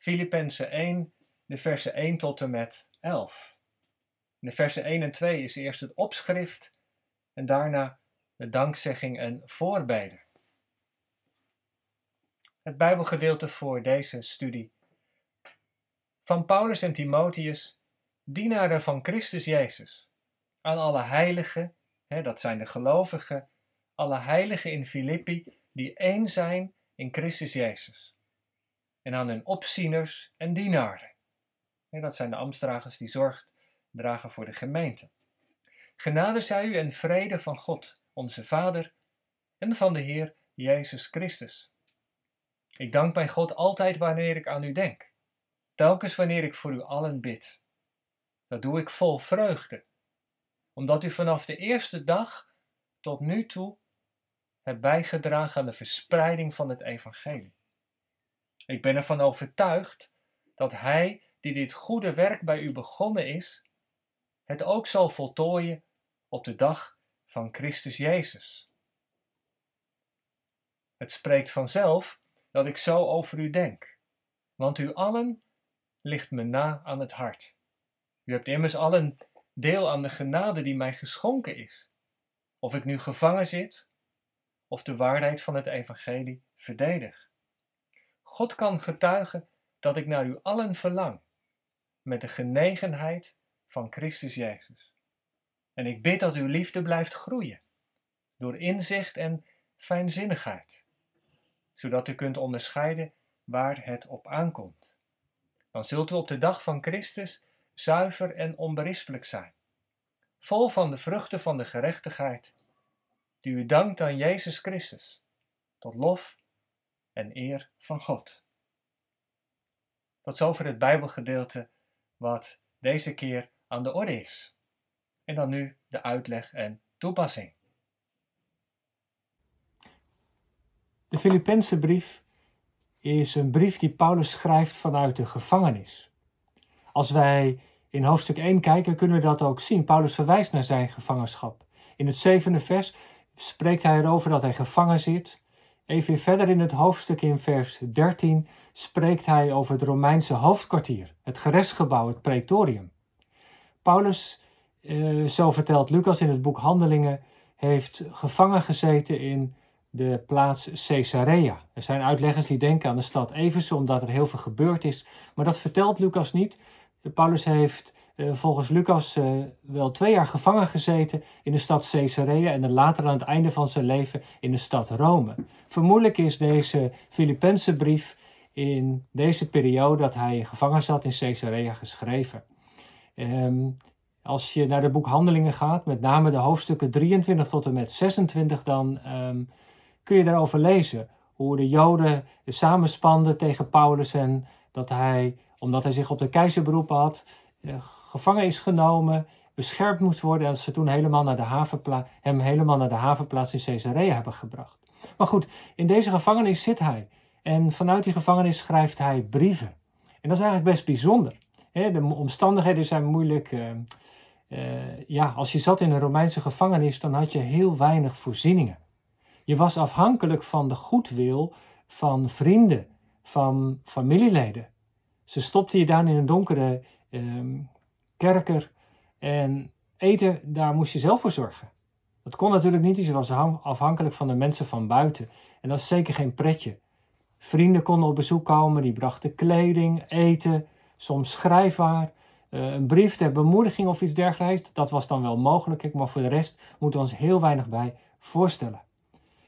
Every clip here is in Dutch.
Filippenzen 1, de versen 1 tot en met 11. In de versen 1 en 2 is eerst het opschrift en daarna de dankzegging en voorbeden. Het Bijbelgedeelte voor deze studie. Van Paulus en Timotheus, dienaren van Christus Jezus, aan alle heiligen, hè, dat zijn de gelovigen, alle heiligen in Filippi, die één zijn in Christus Jezus. En aan hun opzieners en dienaren. Hè, dat zijn de ambtsdragers die zorg dragen voor de gemeente. Genade zij u en vrede van God, onze Vader, en van de Heer Jezus Christus. Ik dank mijn God altijd wanneer ik aan u denk, telkens wanneer ik voor u allen bid. Dat doe ik vol vreugde, omdat u vanaf de eerste dag tot nu toe hebt bijgedragen aan de verspreiding van het evangelie. Ik ben ervan overtuigd dat Hij die dit goede werk bij u begonnen is, het ook zal voltooien op de dag van Christus Jezus. Het spreekt vanzelf dat ik zo over u denk, want u allen ligt me na aan het hart. U hebt immers allen deel aan de genade die mij geschonken is, of ik nu gevangen zit of de waarheid van het evangelie verdedig. God kan getuigen dat ik naar u allen verlang, met de genegenheid van Christus Jezus. En ik bid dat uw liefde blijft groeien, door inzicht en fijnzinnigheid, zodat u kunt onderscheiden waar het op aankomt. Dan zult u op de dag van Christus zuiver en onberispelijk zijn, vol van de vruchten van de gerechtigheid, die u dankt aan Jezus Christus, tot lof en eer van God. Tot zover het Bijbelgedeelte wat deze keer aan de orde is. En dan nu de uitleg en toepassing. De Filippense brief is een brief die Paulus schrijft vanuit de gevangenis. Als wij in hoofdstuk 1 kijken, kunnen we dat ook zien. Paulus verwijst naar zijn gevangenschap. In het zevende vers spreekt hij erover dat hij gevangen zit. Even verder in het hoofdstuk in vers 13 spreekt hij over het Romeinse hoofdkwartier, het gerechtsgebouw, het praetorium. Paulus, eh, zo vertelt Lucas in het boek Handelingen, heeft gevangen gezeten in de plaats Caesarea. Er zijn uitleggers die denken aan de stad Efeze, omdat er heel veel gebeurd is. Maar dat vertelt Lucas niet. Paulus heeft volgens Lucas uh, wel twee jaar gevangen gezeten in de stad Caesarea en later aan het einde van zijn leven in de stad Rome. Vermoedelijk is deze Filippense brief in deze periode dat hij gevangen zat in Caesarea geschreven. Um, als je naar de boek Handelingen gaat, met name de hoofdstukken 23 tot en met 26, dan um, kun je daarover lezen hoe de Joden samenspanden tegen Paulus en dat hij, omdat hij zich op de keizer beroepen had, eh, gevangen is genomen, beschermd moest worden en dat ze toen helemaal naar de havenpla hem helemaal naar de havenplaats in Caesarea hebben gebracht. Maar goed, in deze gevangenis zit hij en vanuit die gevangenis schrijft hij brieven. En dat is eigenlijk best bijzonder. De omstandigheden zijn moeilijk. Uh, uh, ja, als je zat in een Romeinse gevangenis, dan had je heel weinig voorzieningen. Je was afhankelijk van de goedwil van vrienden, van familieleden. Ze stopten je daar in een donkere um, kerker en eten, daar moest je zelf voor zorgen. Dat kon natuurlijk niet, dus je was afhankelijk van de mensen van buiten. En dat is zeker geen pretje. Vrienden konden op bezoek komen, die brachten kleding, eten, soms schrijfwaar, uh, een brief ter bemoediging of iets dergelijks. Dat was dan wel mogelijk, maar voor de rest moeten we ons heel weinig bij voorstellen.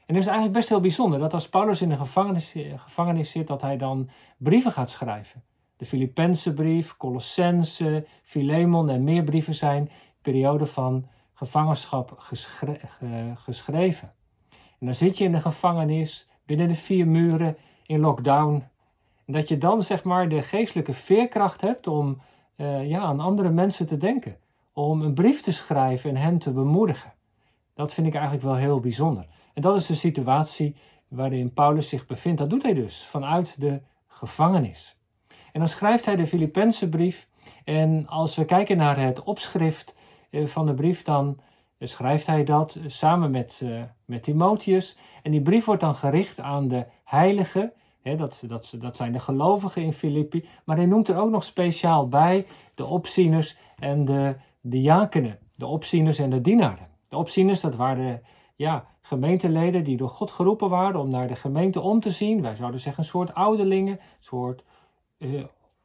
En het is eigenlijk best heel bijzonder dat als Paulus in de gevangenis, gevangenis zit, dat hij dan brieven gaat schrijven. De brief, Colossense, Philemon en meer brieven zijn periode van gevangenschap geschreven. En dan zit je in de gevangenis, binnen de vier muren, in lockdown. En dat je dan zeg maar de geestelijke veerkracht hebt om uh, ja, aan andere mensen te denken. Om een brief te schrijven en hen te bemoedigen. Dat vind ik eigenlijk wel heel bijzonder. En dat is de situatie waarin Paulus zich bevindt. Dat doet hij dus vanuit de gevangenis. En dan schrijft hij de Filippense brief. En als we kijken naar het opschrift eh, van de brief, dan schrijft hij dat samen met, met Timotheus. En die brief wordt dan gericht aan de heiligen dat, dat, dat zijn de gelovigen in Filippi. Maar hij noemt er ook nog speciaal bij de opzieners en de diakenen. De opzieners en de dienaren. De opzieners, dat waren ja, gemeenteleden die door God geroepen waren om naar de gemeente om te zien. Wij zouden zeggen een soort ouderlingen, een soort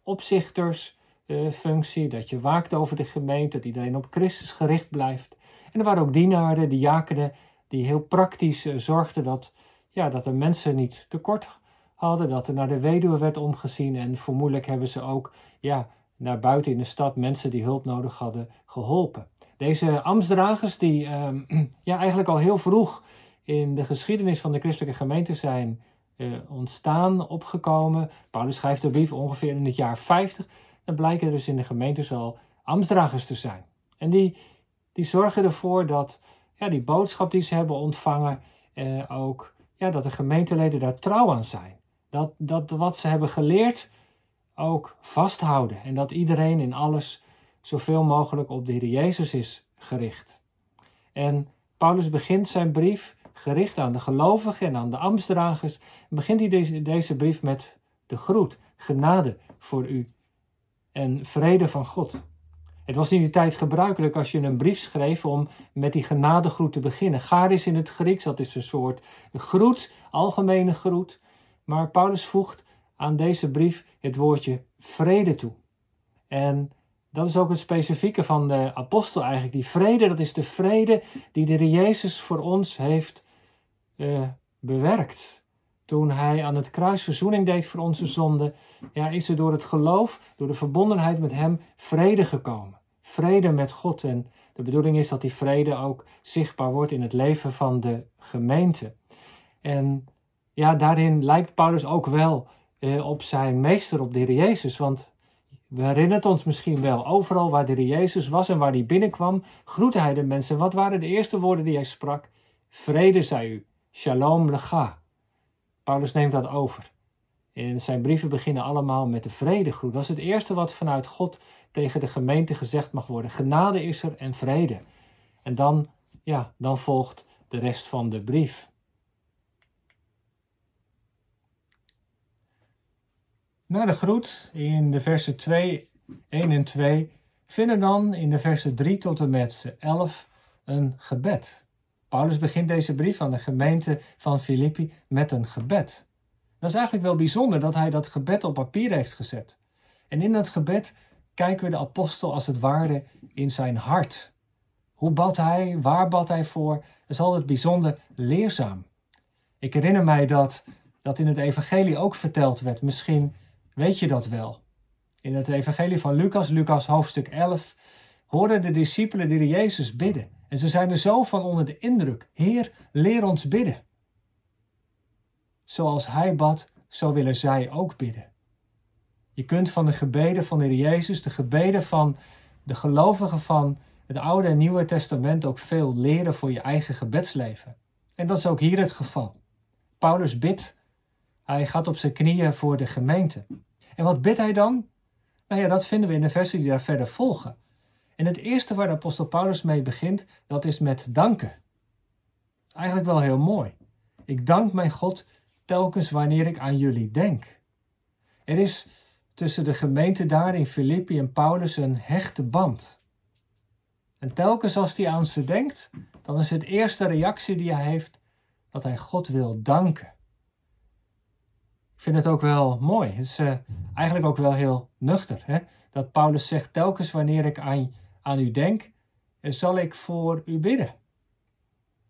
opzichtersfunctie. dat je waakt over de gemeente, dat iedereen op Christus gericht blijft. En er waren ook dienaren, diakenen, die heel praktisch uh, zorgden dat, ja, dat er mensen niet tekort hadden, dat er naar de weduwe werd omgezien. En vermoedelijk hebben ze ook ja, naar buiten in de stad mensen die hulp nodig hadden geholpen. Deze ambtsdragers die ehm, ja, eigenlijk al heel vroeg in de geschiedenis van de christelijke gemeente zijn ontstaan, opgekomen. Paulus schrijft de brief ongeveer in het jaar 50. Dan blijken dus in de gemeentes al ambtsdragers te zijn. En die, die zorgen ervoor dat ja, die boodschap die ze hebben ontvangen uh, ook, ja, dat de gemeenteleden daar trouw aan zijn. Dat, dat wat ze hebben geleerd ook vasthouden. En dat iedereen in alles zoveel mogelijk op de Heer Jezus is gericht. En Paulus begint zijn brief gericht aan de gelovigen en aan de ambtsdragers. Begint hij deze, deze brief met de groet, genade voor u en vrede van God. Het was in die tijd gebruikelijk als je een brief schreef om met die genadegroet te beginnen. Charis in het Grieks, dat is een soort groet, algemene groet. Maar Paulus voegt aan deze brief het woordje vrede toe. En dat is ook het specifieke van de apostel eigenlijk. Die vrede, dat is de vrede die de Jezus voor ons heeft uh, bewerkt. Toen hij aan het kruis verzoening deed voor onze zonden, ja, is er door het geloof, door de verbondenheid met hem, vrede gekomen. Vrede met God. En de bedoeling is dat die vrede ook zichtbaar wordt in het leven van de gemeente. En ja, daarin lijkt Paulus ook wel eh, op zijn meester, op de Heer Jezus. Want we herinneren ons misschien wel, overal waar de Heer Jezus was en waar hij binnenkwam, groette hij de mensen. Wat waren de eerste woorden die hij sprak? Vrede zij u, shalom lecha. Paulus neemt dat over. En zijn brieven beginnen allemaal met de vredegroet. Dat is het eerste wat vanuit God tegen de gemeente gezegd mag worden. Genade is er en vrede. En dan, ja, dan volgt de rest van de brief. Na de groet in de versen 2, 1 en 2 vinden dan in de versen 3 tot en met 11 een gebed. Paulus begint deze brief aan de gemeente van Filippi met een gebed. Dat is eigenlijk wel bijzonder dat hij dat gebed op papier heeft gezet. En in dat gebed kijken we de apostel als het ware in zijn hart. Hoe bad hij? Waar bad hij voor? Dat is altijd bijzonder leerzaam. Ik herinner mij dat dat in het evangelie ook verteld werd. Misschien weet je dat wel. In het evangelie van Lucas, Lucas hoofdstuk 11, hoorden de discipelen de Jezus bidden. En ze zijn er zo van onder de indruk. Heer, leer ons bidden. Zoals hij bad, zo willen zij ook bidden. Je kunt van de gebeden van de Jezus, de gebeden van de gelovigen van het Oude en Nieuwe Testament ook veel leren voor je eigen gebedsleven. En dat is ook hier het geval. Paulus bidt, hij gaat op zijn knieën voor de gemeente. En wat bidt hij dan? Nou ja, dat vinden we in de versen die daar verder volgen. En het eerste waar de apostel Paulus mee begint, dat is met danken. Eigenlijk wel heel mooi. Ik dank mijn God telkens wanneer ik aan jullie denk. Er is tussen de gemeente daar in Filippi en Paulus een hechte band. En telkens als hij aan ze denkt, dan is het eerste reactie die hij heeft dat hij God wil danken. Ik vind het ook wel mooi. Het is uh, eigenlijk ook wel heel nuchter. Hè? Dat Paulus zegt, telkens wanneer ik aan, aan u denk, eh, zal ik voor u bidden.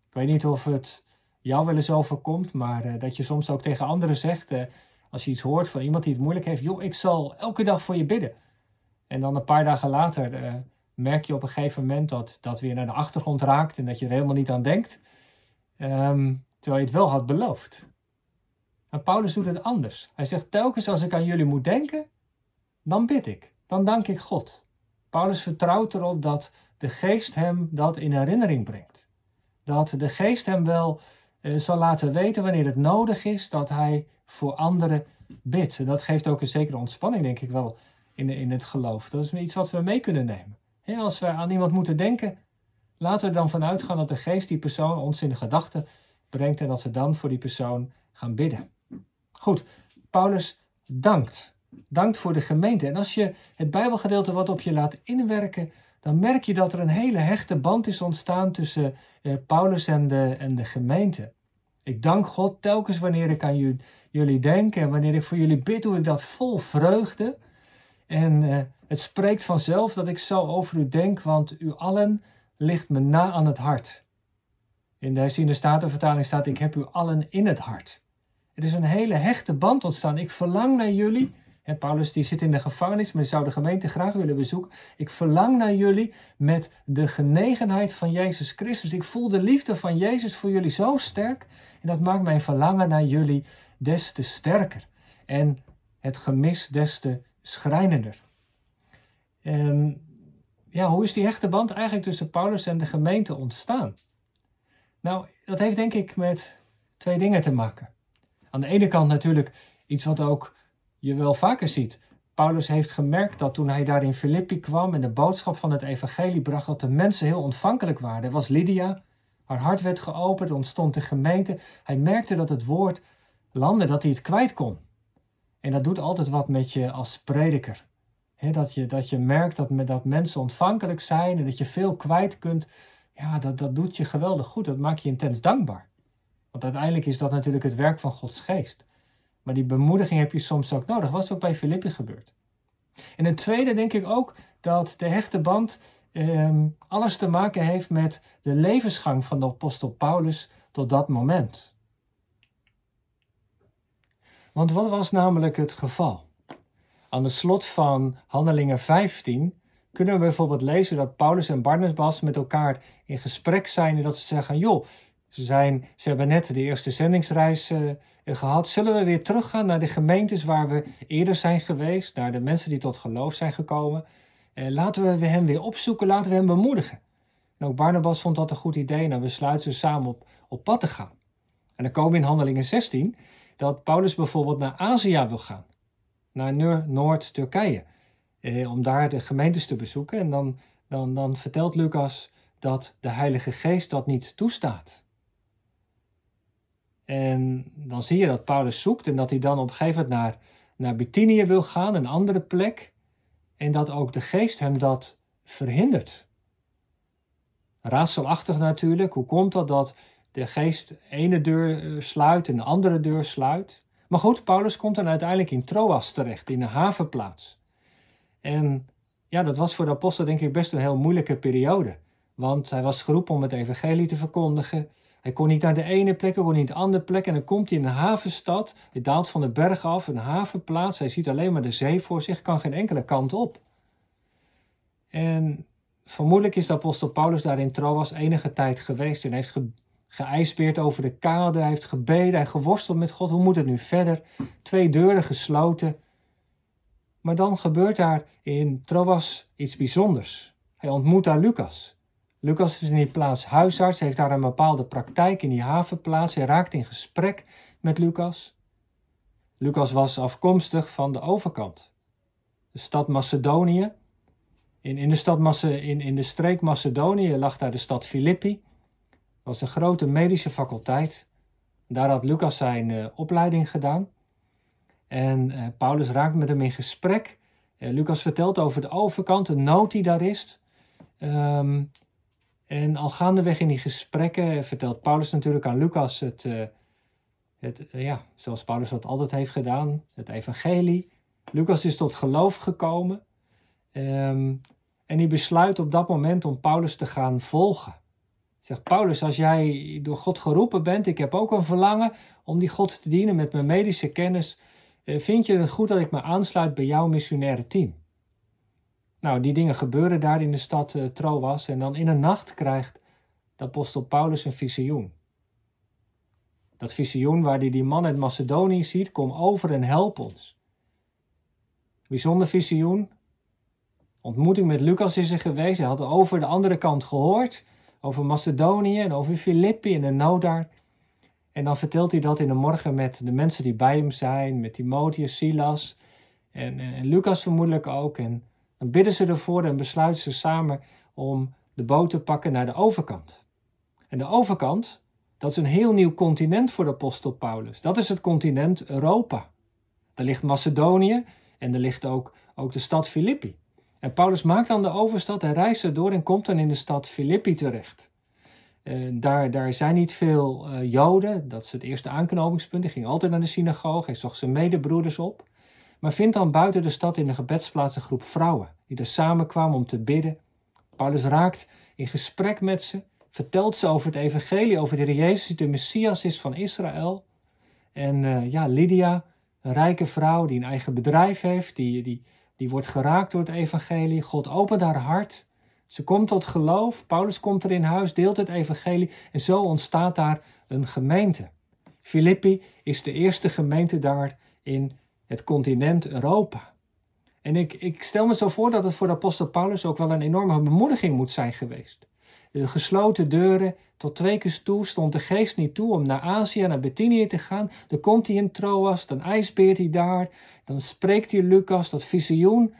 Ik weet niet of het jou wel eens overkomt, maar uh, dat je soms ook tegen anderen zegt, als je iets hoort van iemand die het moeilijk heeft, joh, ik zal elke dag voor je bidden. En dan een paar dagen later merk je op een gegeven moment dat dat weer naar de achtergrond raakt en dat je er helemaal niet aan denkt, um, terwijl je het wel had beloofd. Maar Paulus doet het anders. Hij zegt telkens als ik aan jullie moet denken, dan bid ik. Dan dank ik God. Paulus vertrouwt erop dat de geest hem dat in herinnering brengt. Dat de geest hem wel eh, zal laten weten wanneer het nodig is dat hij voor anderen bidt. En dat geeft ook een zekere ontspanning, denk ik wel, in, in het geloof. Dat is iets wat we mee kunnen nemen. als we aan iemand moeten denken, laten we dan vanuit gaan dat de geest die persoon ons in de gedachten brengt en dat we dan voor die persoon gaan bidden. Goed, Paulus dankt. Dankt voor de gemeente. En als je het Bijbelgedeelte wat op je laat inwerken, dan merk je dat er een hele hechte band is ontstaan tussen eh, Paulus en de, en de gemeente. Ik dank God telkens wanneer ik aan jullie denk en wanneer ik voor jullie bid, doe ik dat vol vreugde. En eh, het spreekt vanzelf dat ik zo over u denk, want u allen ligt me na aan het hart. In de herziende statenvertaling staat: Ik heb u allen in het hart. Er is een hele hechte band ontstaan. Ik verlang naar jullie. Paulus die zit in de gevangenis, maar zou de gemeente graag willen bezoeken. Ik verlang naar jullie met de genegenheid van Jezus Christus. Ik voel de liefde van Jezus voor jullie zo sterk. En dat maakt mijn verlangen naar jullie des te sterker. En het gemis des te schrijnender. En ja, hoe is die hechte band eigenlijk tussen Paulus en de gemeente ontstaan? Nou, dat heeft denk ik met twee dingen te maken. Aan de ene kant natuurlijk iets wat ook je wel vaker ziet. Paulus heeft gemerkt dat toen hij daar in Filippi kwam en de boodschap van het evangelie bracht, dat de mensen heel ontvankelijk waren. Er was Lydia, haar hart werd geopend, ontstond de gemeente. Hij merkte dat het woord landde, dat hij het kwijt kon. En dat doet altijd wat met je als prediker. dat, je, dat je merkt dat, dat mensen ontvankelijk zijn en dat je veel kwijt kunt. Ja, dat, dat doet je geweldig goed. Dat maakt je intens dankbaar. Want uiteindelijk is dat natuurlijk het werk van Gods geest. Maar die bemoediging heb je soms ook nodig. Wat is ook bij Filippi gebeurd. En het tweede denk ik ook dat de hechte band ehm, alles te maken heeft met de levensgang van de apostel Paulus tot dat moment. Want wat was namelijk het geval? Aan de slot van Handelingen 15 kunnen we bijvoorbeeld lezen dat Paulus en Barnabas met elkaar in gesprek zijn en dat ze zeggen: Joh, ze, zijn, hebben net de eerste zendingsreis uh, gehad. Zullen we weer teruggaan naar de gemeentes waar we eerder zijn geweest, naar de mensen die tot geloof zijn gekomen? Uh, laten we hem weer opzoeken, laten we hem bemoedigen. En ook Barnabas vond dat een goed idee en dan besluiten ze samen op, op pad te gaan. En dan komen we in Handelingen 16 dat Paulus bijvoorbeeld naar Azië wil gaan, naar Noord-Turkije, eh, om daar de gemeentes te bezoeken. En dan, dan, dan vertelt Lucas dat de Heilige Geest dat niet toestaat. En dan zie je dat Paulus zoekt en dat hij dan op een gegeven moment naar, naar Bithynië wil gaan, een andere plek. En dat ook de geest hem dat verhindert. Raadselachtig natuurlijk. Hoe komt dat dat de geest ene deur eh, sluit en de andere deur sluit? Maar goed, Paulus komt dan uiteindelijk in Troas terecht, in de havenplaats. En ja, dat was voor de apostel denk ik best een heel moeilijke periode. Want hij was geroepen om het evangelie te verkondigen. Hij kon niet naar de ene plek, hij kon niet naar de andere plek. En dan komt hij in een havenstad. Hij daalt van de berg af, een havenplaats. Hij ziet alleen maar de zee voor zich, kan geen enkele kant op. En vermoedelijk is de apostel Paulus daar in Troas enige tijd geweest en heeft ge geijsbeerd over de kade. Hij heeft gebeden, hij geworsteld met God. Hoe moet het nu verder? Twee deuren gesloten. Maar dan gebeurt daar in Troas iets bijzonders. Hij ontmoet daar Lucas. Lucas is in die plaats huisarts, heeft daar een bepaalde praktijk in die havenplaats. Hij raakt in gesprek met Lucas. Lucas was afkomstig van de overkant, de stad Macedonië. In, in, de, stad Mace, in, in de streek Macedonië lag daar de stad Filippi. Dat was een grote medische faculteit. Daar had Lucas zijn uh, opleiding gedaan. En uh, Paulus raakt met hem in gesprek. Uh, Lucas vertelt over de overkant, de nood die daar is. Um, en al gaandeweg in die gesprekken vertelt Paulus natuurlijk aan Lucas het, uh, het uh, ja, zoals Paulus dat altijd heeft gedaan, het evangelie. Lucas is tot geloof gekomen um, en die besluit op dat moment om Paulus te gaan volgen. Zegt Paulus, als jij door God geroepen bent, ik heb ook een verlangen om die God te dienen met mijn medische kennis, uh, vind je het goed dat ik me aansluit bij jouw missionaire team? Nou, die dingen gebeuren daar in de stad uh, Troas. En dan in een nacht krijgt de apostel Paulus een visioen. Dat visioen waar hij die man uit Macedonië ziet, kom over en help ons. Bijzonder visioen. Ontmoeting met Lucas is er geweest. Hij had over de andere kant gehoord. Over Macedonië en over Filippi en de nood daar. En dan vertelt hij dat in de morgen met de mensen die bij hem zijn. Met Timotheus, Silas en, en, en Lucas vermoedelijk ook. En dan bidden ze ervoor en besluiten ze samen om de boot te pakken naar de overkant. En de overkant, dat is een heel nieuw continent voor de apostel Paulus. Dat is het continent Europa. Daar ligt Macedonië en er ligt ook, ook de stad Filippi. En Paulus maakt dan de overstad en reist erdoor en komt dan in de stad Filippi terecht. Uh, daar, daar zijn niet veel uh, Joden, dat is het eerste aanknopingspunt. Hij ging altijd naar de synagoge, hij zocht zijn medebroeders op. Maar vindt dan buiten de stad in de gebedsplaats een groep vrouwen die er samenkwamen om te bidden. Paulus raakt in gesprek met ze, vertelt ze over het evangelie, over de Jezus die de Messias is van Israël. En uh, ja, Lydia, een rijke vrouw die een eigen bedrijf heeft, die, die, die wordt geraakt door het evangelie. God opent haar hart. Ze komt tot geloof. Paulus komt er in huis, deelt het evangelie. En zo ontstaat daar een gemeente. Filippi is de eerste gemeente daar in het continent Europa. En ik, ik stel me zo voor dat het voor de apostel Paulus ook wel een enorme bemoediging moet zijn geweest. De gesloten deuren, tot twee keer toe stond de geest niet toe om naar Azië, naar Bithynië te gaan. Dan komt hij in Troas, dan ijsbeert hij daar, dan spreekt hij Lucas, dat visioen.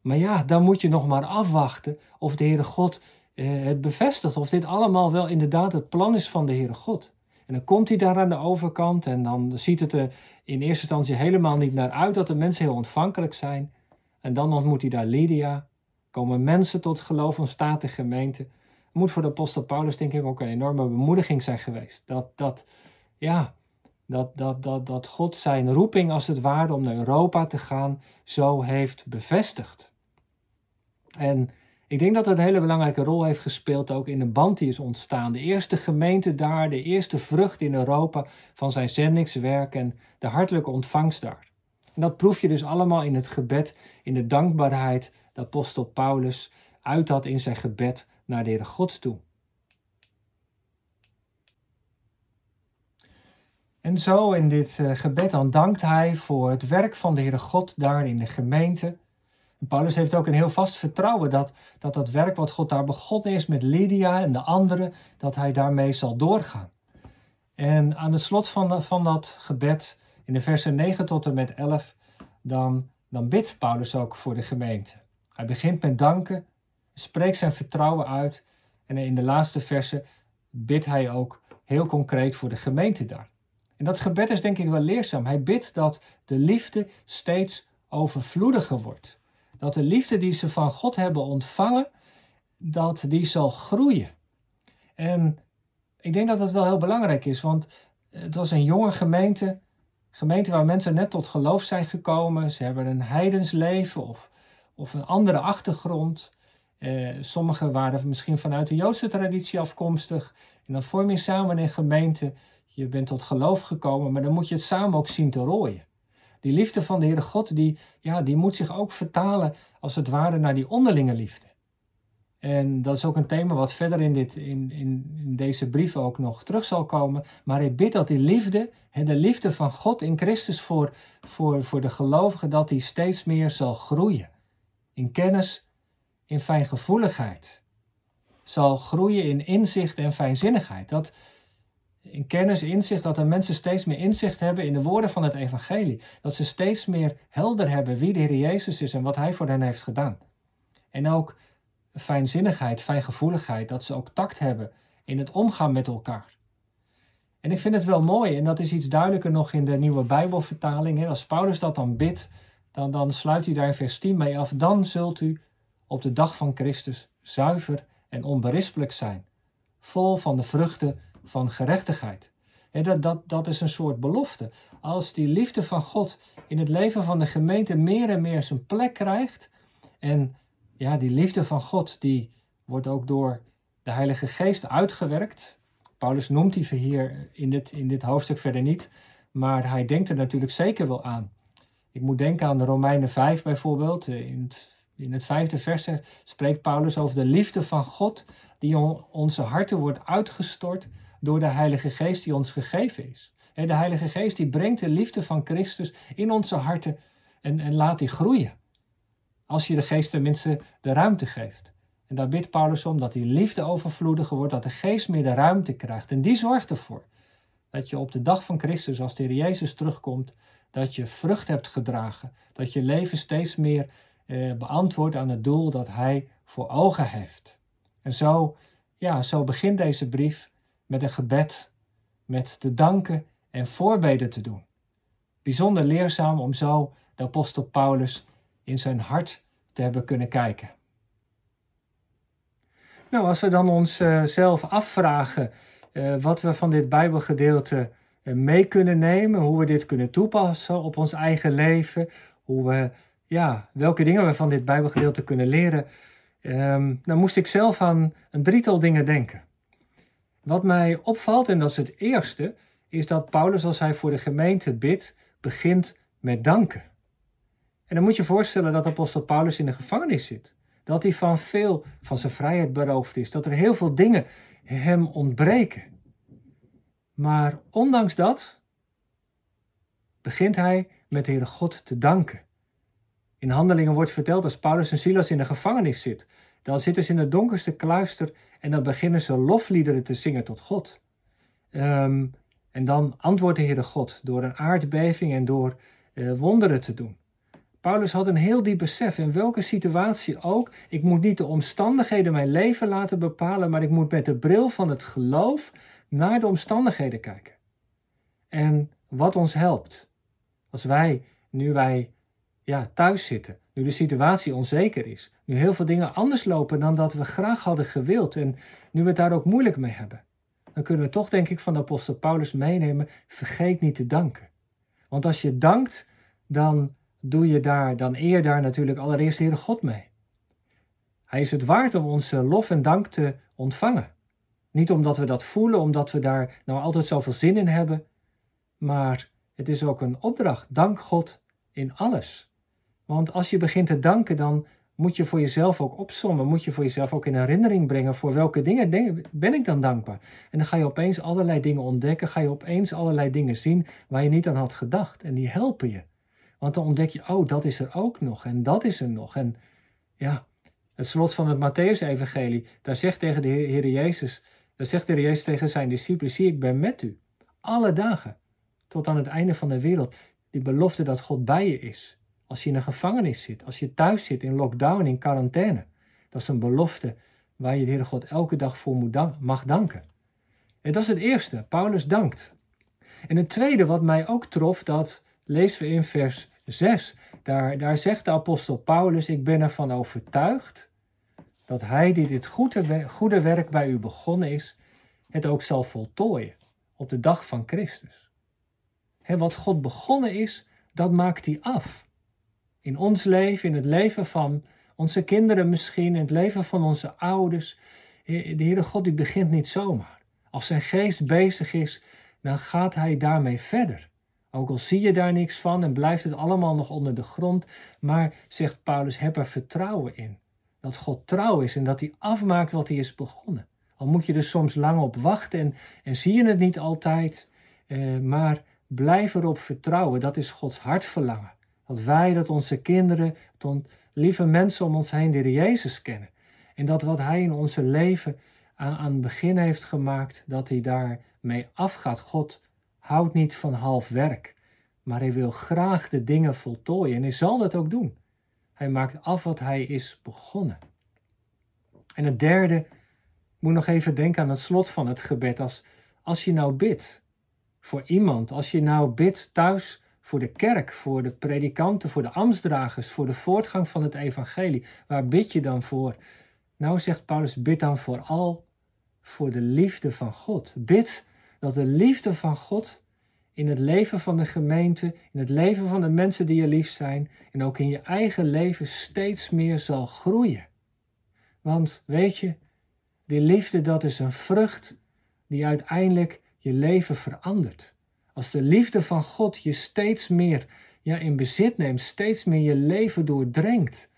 Maar ja, dan moet je nog maar afwachten of de Heere God eh, het bevestigt, of dit allemaal wel inderdaad het plan is van de Heere God. En dan komt hij daar aan de overkant en dan ziet het er in eerste instantie helemaal niet naar uit dat de mensen heel ontvankelijk zijn. En dan ontmoet hij daar Lydia. Komen mensen tot geloof, ontstaat de gemeente. Moet voor de apostel Paulus denk ik ook een enorme bemoediging zijn geweest. Dat, dat, ja, dat, dat, dat, dat God zijn roeping als het ware om naar Europa te gaan zo heeft bevestigd. En ik denk dat dat een hele belangrijke rol heeft gespeeld ook in de band die is ontstaan. De eerste gemeente daar, de eerste vrucht in Europa van zijn zendingswerk en de hartelijke ontvangst daar. En dat proef je dus allemaal in het gebed, in de dankbaarheid dat apostel Paulus uit had in zijn gebed naar de Heere God toe. En zo in dit eh, gebed dan dankt hij voor het werk van de Heere God daar in de gemeente. Paulus heeft ook een heel vast vertrouwen dat, dat dat werk wat God daar begonnen is met Lydia en de anderen, dat hij daarmee zal doorgaan. En aan het slot van, van dat gebed in de versen 9 tot en met 11, dan, dan bidt Paulus ook voor de gemeente. Hij begint met danken, spreekt zijn vertrouwen uit en in de laatste versen bidt hij ook heel concreet voor de gemeente daar. En dat gebed is denk ik wel leerzaam. Hij bidt dat de liefde steeds overvloediger wordt. Dat de liefde die ze van God hebben ontvangen, dat die zal groeien. En ik denk dat dat wel heel belangrijk is, want het was een jonge gemeente gemeente waar mensen net tot geloof zijn gekomen. Ze hebben een heidensleven of, of een andere achtergrond. Eh, sommigen waren misschien vanuit de Joodse traditie afkomstig. En dan vorm je samen een gemeente. Je bent tot geloof gekomen, maar dan moet je het samen ook zien te rooien. Die liefde van de Heere God, die, ja, die moet zich ook vertalen als het ware naar die onderlinge liefde. En dat is ook een thema wat verder in, dit, in, in, in deze brief ook nog terug zal komen. Maar ik bid dat die liefde, de liefde van God in Christus voor, voor, voor de gelovigen, dat die steeds meer zal groeien. In kennis, in fijngevoeligheid. Zal groeien in inzicht en fijnzinnigheid. Dat, in kennis, inzicht, dat de mensen steeds meer inzicht hebben in de woorden van het evangelie. Dat ze steeds meer helder hebben wie de Heer Jezus is en wat Hij voor hen heeft gedaan. En ook fijnzinnigheid, fijngevoeligheid, dat ze ook tact hebben in het omgaan met elkaar. En ik vind het wel mooi, en dat is iets duidelijker nog in de nieuwe Bijbelvertaling. Als Paulus dat dan bidt, dan, dan sluit hij daar in vers 10 mee af. Dan zult u op de dag van Christus zuiver en onberispelijk zijn, vol van de vruchten van gerechtigheid. Dat, dat, dat is een soort belofte. Als die liefde van God in het leven van de gemeente meer en meer zijn plek krijgt en ja, die liefde van God, die wordt ook door de Heilige Geest uitgewerkt. Paulus noemt die hier in dit, in dit hoofdstuk verder niet, maar hij denkt er natuurlijk zeker wel aan. Ik moet denken aan de Romeinen 5 bijvoorbeeld. In het, in het vijfde vers spreekt Paulus over de liefde van God die in onze harten wordt uitgestort door de Heilige Geest die ons gegeven is. De Heilige Geest die brengt de liefde van Christus in onze harten en, en laat die groeien. Als je de geest tenminste de ruimte geeft. En daar bidt Paulus om dat die liefde overvloediger wordt, dat de geest meer de ruimte krijgt. En die zorgt ervoor dat je op de dag van Christus, als de Heer Jezus terugkomt, dat je vrucht hebt gedragen. Dat je leven steeds meer eh, beantwoordt aan het doel dat Hij voor ogen heeft. En zo, ja, zo begint deze brief met een gebed, met te danken en voorbeden te doen. Bijzonder leerzaam om zo de apostel Paulus in zijn hart te hebben kunnen kijken. Nou, als we dan onszelf uh, afvragen uh, wat we van dit Bijbelgedeelte uh, mee kunnen nemen, hoe we dit kunnen toepassen op ons eigen leven, hoe we, ja, welke dingen we van dit Bijbelgedeelte kunnen leren, um, dan moest ik zelf aan een drietal dingen denken. Wat mij opvalt, en dat is het eerste, is dat Paulus, als hij voor de gemeente bidt, begint met danken. En dan moet je voorstellen dat apostel Paulus in de gevangenis zit. Dat hij van veel van zijn vrijheid beroofd is. Dat er heel veel dingen hem ontbreken. Maar ondanks dat begint hij met de Heere God te danken. In handelingen wordt verteld als Paulus en Silas in de gevangenis zit. Dan zitten ze in het donkerste kluister en dan beginnen ze lofliederen te zingen tot God. Ehm, en dan antwoordt de Heere God door een aardbeving en door uh, wonderen te doen. Paulus had een heel diep besef in welke situatie ook. Ik moet niet de omstandigheden mijn leven laten bepalen, maar ik moet met de bril van het geloof naar de omstandigheden kijken. En wat ons helpt. Als wij, nu wij ja, thuis zitten, nu de situatie onzeker is, nu heel veel dingen anders lopen dan dat we graag hadden gewild en nu we het daar ook moeilijk mee hebben, dan kunnen we toch, denk ik, van de apostel Paulus meenemen: vergeet niet te danken. Want als je dankt, dan doe je daar, dan eer daar natuurlijk allereerst de Heere God mee. Hij is het waard om onze lof en dank te ontvangen. Niet omdat we dat voelen, omdat we daar nou altijd zoveel zin in hebben, maar het is ook een opdracht. Dank God in alles. Want als je begint te danken, dan moet je voor jezelf ook opsommen. Moet je voor jezelf ook in herinnering brengen voor welke dingen ben ik dan dankbaar. En dan ga je opeens allerlei dingen ontdekken. Ga je opeens allerlei dingen zien waar je niet aan had gedacht. En die helpen je. Want dan ontdek je, oh, dat is er ook nog en dat is er nog. En ja, het slot van het Matthäus-evangelie, daar zegt tegen de Heer Jezus, daar zegt de Heer Jezus tegen zijn discipelen, zie ik ben met u, alle dagen, tot aan het einde van de wereld. Die belofte dat God bij je is. Als je in een gevangenis zit, als je thuis zit in lockdown, in quarantaine. Dat is een belofte waar je de Heer God elke dag voor mag danken. En dat is het eerste, Paulus dankt. En het tweede wat mij ook trof, dat lezen we in vers 6. Daar, daar zegt de apostel Paulus, ik ben ervan overtuigd dat hij die dit goede, goede werk bij u begonnen is, het ook zal voltooien op de dag van Christus. Wat God begonnen is, dat maakt hij af. In ons leven, in het leven van onze kinderen misschien, in het leven van onze ouders. De Heere God die begint niet zomaar. Als zijn geest bezig is, dan gaat hij daarmee verder. Ook al zie je daar niks van en blijft het allemaal nog onder de grond, maar zegt Paulus, heb er vertrouwen in. Dat God trouw is en dat hij afmaakt wat hij is begonnen. Al moet je er soms lang op wachten en, en zie je het niet altijd, eh, maar blijf erop vertrouwen. Dat is Gods hartverlangen. Dat wij, dat onze kinderen, dat lieve mensen om ons heen de Jezus kennen. En dat wat Hij in onze leven aan, aan het begin heeft gemaakt, dat Hij daarmee afgaat. God houdt niet van half werk, maar hij wil graag de dingen voltooien en hij zal dat ook doen. Hij maakt af wat hij is begonnen. En het derde, moet nog even denken aan het slot van het gebed. Als, als je nou bidt voor iemand, als je nou bidt thuis voor de kerk, voor de predikanten, voor de ambtsdragers, voor de voortgang van het evangelie, waar bid je dan voor? Nou zegt Paulus, bid dan vooral voor de liefde van God. Bid dat de liefde van God in het leven van de gemeente, in het leven van de mensen die je lief zijn en ook in je eigen leven steeds meer zal groeien. Want weet je, die liefde dat is een vrucht die uiteindelijk je leven verandert. Als de liefde van God je steeds meer ja, in bezit neemt, steeds meer je leven doordrenkt,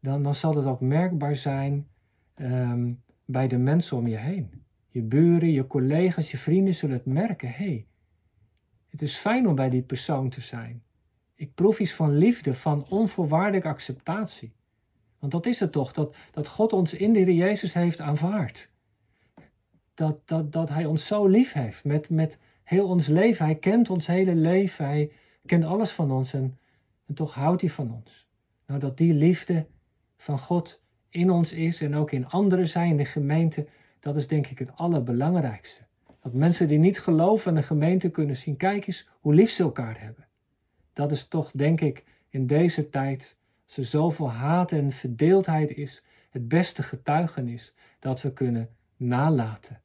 dan, dan zal het ook merkbaar zijn um, bij de mensen om je heen. Je buren, je collega's, je vrienden zullen het merken. Hé, hey, het is fijn om bij die persoon te zijn. Ik proef iets van liefde, van onvoorwaardelijke acceptatie. Want dat is het toch, dat, dat God ons in de Heer Jezus heeft aanvaard. Dat, dat, dat Hij ons zo lief heeft, met, met heel ons leven. Hij kent ons hele leven, Hij kent alles van ons en, toch houdt Hij van ons. Nou, dat die liefde van God in ons is en ook in anderen zijn, in de gemeente, dat is denk ik het allerbelangrijkste. Dat mensen die niet geloven in de gemeente kunnen zien, kijk eens hoe lief ze elkaar hebben. dat is toch, denk ik, in deze tijd, als er zoveel haat en verdeeldheid is, het beste getuigenis dat we kunnen nalaten.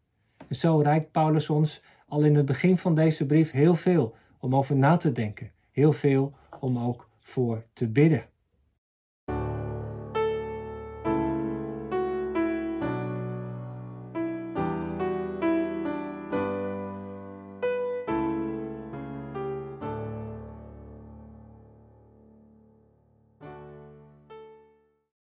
En zo reikt Paulus ons al in het begin van deze brief heel veel om over na te denken, heel veel om ook voor te bidden.